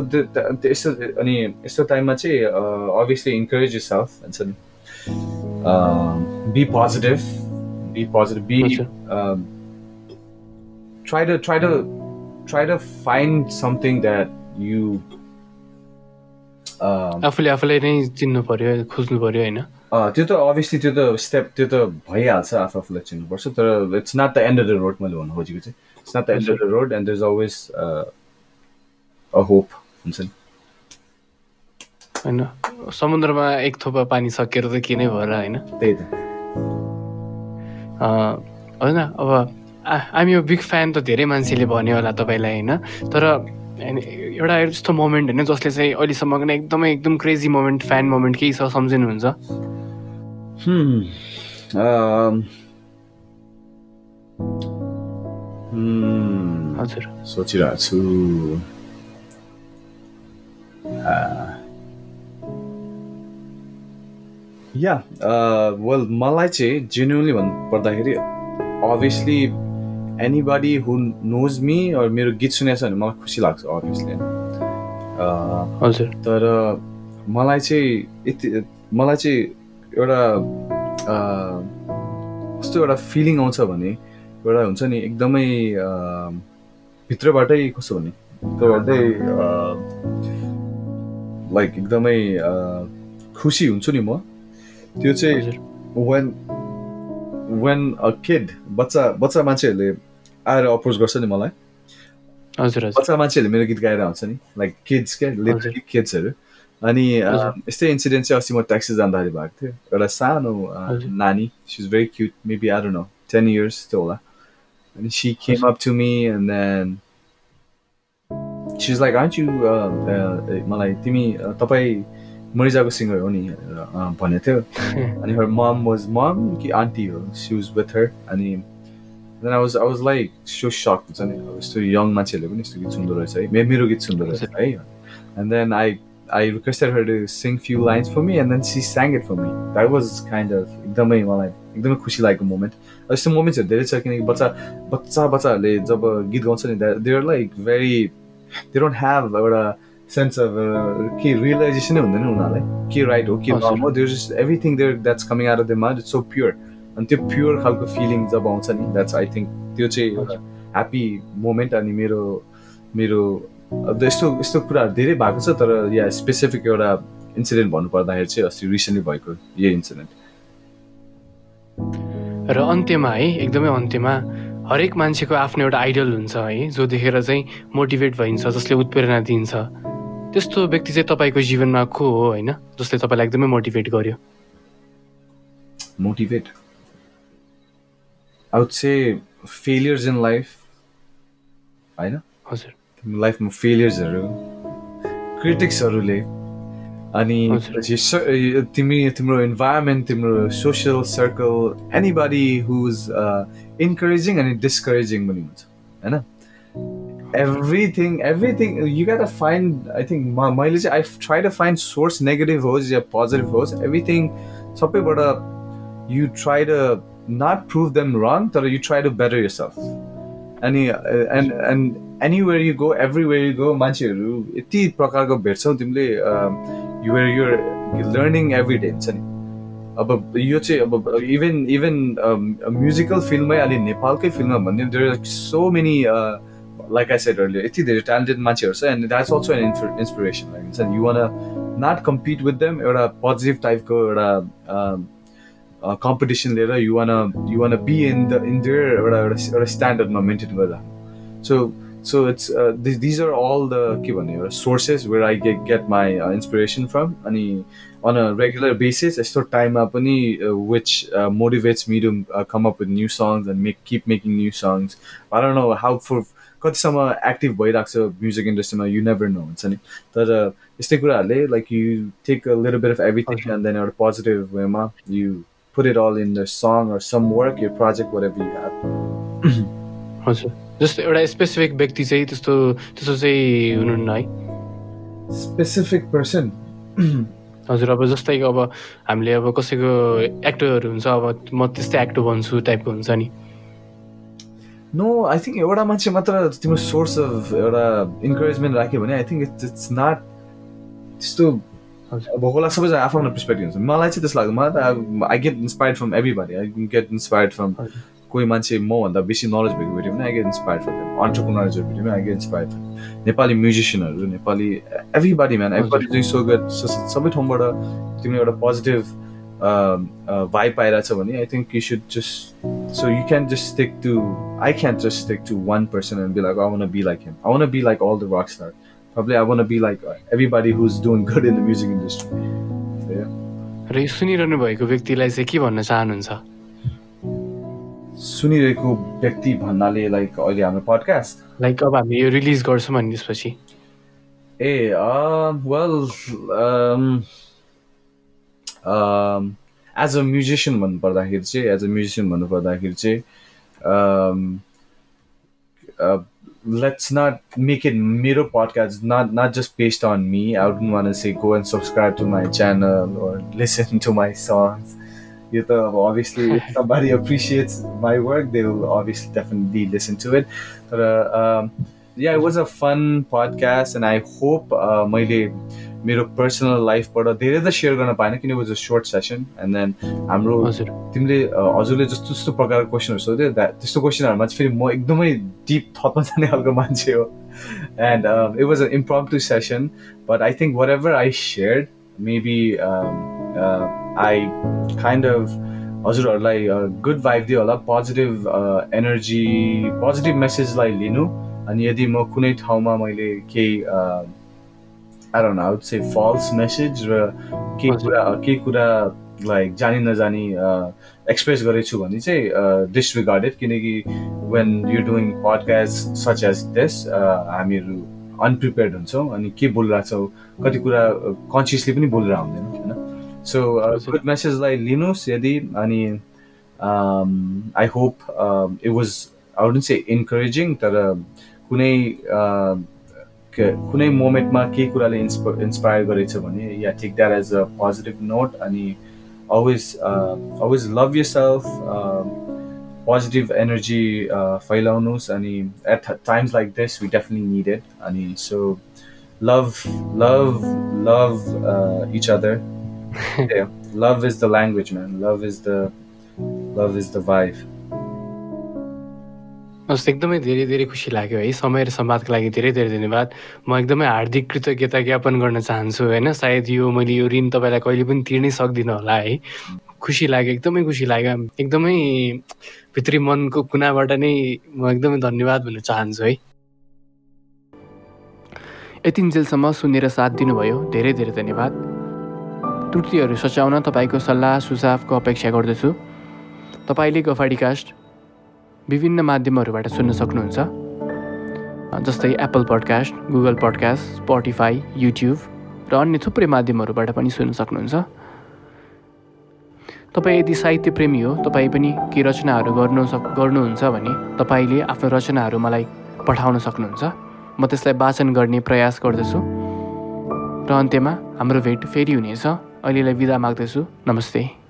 Speaker 2: यस्तो अनि यस्तो टाइममा चाहिँ अभियसली इन्करेज यु सेल्फ भन्छ नि be positive be positive be try the try the try the find something that you
Speaker 1: आफूले आफूलाई नै चिन्नु पर्यो खोज्नु पर्यो होइन?
Speaker 2: त्यो त अभियसली त्यो त स्टेप त्यो त भइहाल्छ आफू आफूलाई चिन्नुपर्छ तर it's not the end of the road मैले भन्नु खोजेको चाहिँ। It's not the end of the road and there is always a hope हुन्छ नि?
Speaker 1: होइन? समुद्रमा एक थोपा पानी सकेर त के नै भएर होइन?
Speaker 2: त्यही त।
Speaker 1: होइन अब आइम यो बिग फ्यान त धेरै मान्छेले भन्यो होला तपाईँलाई होइन? तर Uh, एउटा यस्तो मोमेन्ट होइन जसले चाहिँ अहिलेसम्मको नै एकदमै एकदम क्रेजी मोमेन्ट फ्यान मोमेन्ट केही छ सम्झिनुहुन्छ? Hmm. Um, hmm. हजुर।
Speaker 2: सोचिरहेको छु या uh, वेल uh, मलाई चाहिँ जेन्युनली भन्नुपर्दाखेरि obviously anybody who knows me मेरो गीत सुनेको छ भने मलाई खुसी लाग्छ अभियसली
Speaker 1: हजुर।
Speaker 2: तर मलाई चाहिँ यति मलाई चाहिँ एउटा कस्तो एउटा फिलिङ आउँछ भने एउटा हुन्छ नि एकदमै भित्रबाटै कस्तो भने भित्रबाटै लाइक एकदमै खुसी हुन्छु नि म। त्यो चाहिँ वेन वेन अ किड बच्चा बच्चा मान्छेहरूले आएर अप्रोच गर्छ नि मलाई
Speaker 1: हजुर
Speaker 2: बच्चा मान्छेहरूले मेरो गीत गाएर आउँछ नि लाइक किड्स क्या लिटरली किड्सहरू अनि यस्तै इन्सिडेन्ट चाहिँ अस्ति म ट्याक्सी जाँदाखेरि भएको थियो एउटा सानो नानी she is very cute maybe are no ten years त्यो होला अनि she came up to me and then she is like aunt you मलाई तिमी तपाईँ मरिजाको सिङ्गर हो नि भनेको थियो अनि हर मम वाज मम कि आन्टी हो सी वाज विथ हर अनि then I was I was like so shock हुन्छ नि अब यस्तो यङ मान्छेहरूले पनि यस्तो गीत सुन्दो रहेछ है मेरो गीत सुन्दो रहेछ है and then I I requested her to sing few lines for me, and then she sang it for me. That was kind of एकदमै मलाई एकदमै खुसी लागेको मोमेन्ट यस्तो मोमेन्ट्सहरू धेरै छ किनकि बच्चा बच्चा बच्चाहरूले जब गीत गाउँछ नि they are like very they don't have एउटा सेन्स अफ के रियलाइजेसनै हुँदैन उनीहरूलाई। के राइट हो के रङ हो there just everything there that's coming out of the mind it's so pure अनि त्यो प्योर खालको फिलिङ जब आउँछ नि द्याट्स आई थिङ्क त्यो चाहिँ एउटा ह्याप्पी मोमेन्ट अनि मेरो मेरो यस्तो यस्तो कुराहरू धेरै भएको छ तर या स्पेसिफिक एउटा इन्सिडेन्ट भन्नुपर्दाखेरि चाहिँ अस्ति रिसेन्टली भएको यही इन्सिडेन्ट
Speaker 1: र अन्त्यमा है एकदमै अन्त्यमा हरेक मान्छेको आफ्नो एउटा आइडल हुन्छ है जो देखेर चाहिँ मोटिभेट भइन्छ जसले उत्प्रेरणा दिन्छ। त्यस्तो व्यक्ति चाहिँ तपाईँको जीवनमा को हो होइन? जसले तपाईँलाई एकदमै मोटिभेट गर्यो।
Speaker 2: Motivate I'd say failures in life होइन
Speaker 1: हजुर।
Speaker 2: लाइफमा फेलियर्सहरू क्रिटिक्सहरूले अनि तिमी तिम्रो इन्भाइरोमेन्ट तिम्रो social circle anybody who's encouraging अनि डिस्करेजिङ पनि हुन्छ होइन everything everything you got a find I think मैले चाहिँ I try to find source negative होस् या पोजिटिभ होस् एभ्रिथिङ सबैबाट you try to not prove them wrong तर you try to better your अनि and and anywhere you go everywhere you go मान्छेहरू यति प्रकारको भेट्छौ तिमीले you're your learning every day हुन्छ नि अब यो चाहिँ अब इभन इभन म्युजिकल फिल्डमै अलि नेपालकै फिल्ममा भन्यो there are so many like I said यति धेरै ट्यालेन्टेड मान्छेहरू छ and that's also an inspiration like हुन्छ नि you want not compete with them एउटा पोजिटिभ टाइपको एउटा कम्पिटिसन लिएर you want you want be in the in there एउटा एउटा स्ट्यान्डर्डमा मेन्टेन गरेर so so it's uh, th- these are all the के sources where I get get my uh, inspiration from अनि on a regular basis यस्तो टाइममा पनि uh, which uh, motivates me to uh, come up with new songs and make keep making new songs I don't know how for कतिसम्म active भइरहेको छ music इन्डस्ट्रीमा you never know हुन्छ नि तर यस्तै कुराहरूले like you take a little bit of everything and then एउटा पोजिटिभ वेमा you put it all in the song or some work, your project, whatever you have.
Speaker 1: हजुर। जस्तो एउटा स्पेसिफिक व्यक्ति चाहिँ त्यस्तो त्यस्तो चाहिँ हुनुहुन्न है।
Speaker 2: स्पेसिफिक पर्सन
Speaker 1: हजुर अब जस्तै अब हामीले अब कसैको एक्टरहरू हुन्छ अब म त्यस्तै एक्टर भन्छु टाइपको हुन्छ नि।
Speaker 2: नो आई थिङ्क एउटा मान्छे मात्र तिम्रो सोर्स अफ एउटा इन्करेजमेन्ट राख्यो भने I think it's it's not त्यस्तो होला सबैजना आफ्नो आफ्नो पर्सपेक्टिभ हुन्छ मलाई चाहिँ त्यस्तो लाग्छ मलाई त I get inspired from everybody I get inspired from कोही मान्छे मभन्दा बेसी नलेज भएको भेट्यो भने आई गेट इन्सपायर फ्रम अन्टरप्रोनर्सहरू भेट्यो भने I get inspire from Nepali म्युजिसियनहरू Nepali everybody man everybody doing so good सबै ठाउँबाट तिमीले एउटा पोजिटिभ भाइ पाइरहेछ भने I think you should just so you can just stick to I can just stick to one person and be like I want be like him I want be like all the rock star probably I want to be like everybody who's doing good in the music industry.
Speaker 1: र यो सुनिरहनु भएको व्यक्तिलाई चाहिँ के भन्न चाहनुहुन्छ?
Speaker 2: सुनिरहेको व्यक्ति भन्नाले लाइक अहिले हाम्रो पडकास्ट
Speaker 1: लाइक अब हामी यो रिलिज गर्छौँ भने त्यसपछि
Speaker 2: as well as a musician भन्नुपर्दाखेरि चाहिँ एज अ म्युजिसियन भन्नुपर्दाखेरि चाहिँ let's not make it Miro podcast, not not just based on me. I wouldn't want to say go and subscribe to my channel or listen to my songs. You know, obviously, if somebody appreciates my work, they will obviously definitely listen to it. But uh, um, yeah, it was a fun podcast, and I hope uh, मैले मेरो personal लाइफबाट धेरै त share गर्न पाएन किन was a sort session and then हाम्रो तिमीले हजुरले जस्तो जस्तो प्रकारको क्वेसनहरू सोध्यो त्यस्तो क्वेसनहरूमा चाहिँ फेरि म एकदमै डिप थपमा जाने खालको मान्छे हो। And it was a impromptu session but I think whatever I shared maybe I kind of हजुरहरूलाई गुड भाइब दियो होला पोजिटिभ एनर्जी पोजिटिभ मेसेजलाई लिनु। अनि यदि म कुनै ठाउँमा मैले केही I don't know I'd say false message र केही। कुरा केही कुरा लाइक जानी नजानी एक्सप्रेस गरेछु भने चाहिँ डिसरिगार्डेड किनकि when you doing podcast such as this हामीहरू अनप्रिपेयर्ड हुन्छौँ अनि के बोलिरहेको छौँ कति कुरा कन्सियसली पनि बोलिरहेको हुँदैन होइन सो। गुड मेसेजलाई लिनुहोस् यदि अनि I hope it was I wouldn't say encouraging तर कुनै कुनै मोमेन्टमा केही कुराले इन्सप इन्सपायर गरेछ भने या take that as a positive note अनि always uh, always love yourself um, positive energy uh, फैलाउनुहोस् अनि at times like this we definitely need it अनि so love love love uh, each other yeah, love is the language man love is the love is the vibe
Speaker 1: हस् एकदमै धेरै धेरै खुसी लाग्यो है। समय र संवादको लागि धेरै धेरै धन्यवाद। म एकदमै हार्दिक कृतज्ञता ज्ञापन गर्न चाहन्छु होइन? सायद यो मैले यो ऋण तपाईँलाई कहिले पनि तिर्नै सक्दिनँ होला है। खुसी लाग्यो एकदमै खुसी लाग्यो। एकदमै भित्री मनको कुनाबाट नै म एकदमै धन्यवाद भन्न चाहन्छु है। यतिन्जेलसम्म सुनेर साथ दिनुभयो। धेरै धेरै धन्यवाद। त्रुटिहरू सच्याउन तपाईँको सल्लाह सुझावको अपेक्षा गर्दछु। तपाईँले गफाडी कास्ट विभिन्न माध्यमहरूबाट सुन्न सक्नुहुन्छ। जस्तै Apple podcast Google podcast Spotify YouTube र अन्य थुप्रै माध्यमहरूबाट पनि सुन्न सक्नुहुन्छ। तपाईँ यदि साहित्य प्रेमी हो तपाईँ पनि केही रचनाहरू गर्नु सक गर्नुहुन्छ भने तपाईँले आफ्नो रचनाहरू मलाई पठाउन सक्नुहुन्छ। म त्यसलाई वाचन गर्ने प्रयास गर्दछु। र अन्त्यमा हाम्रो भेट फेरि हुनेछ। अहिलेलाई बिदा माग्दछु। नमस्ते।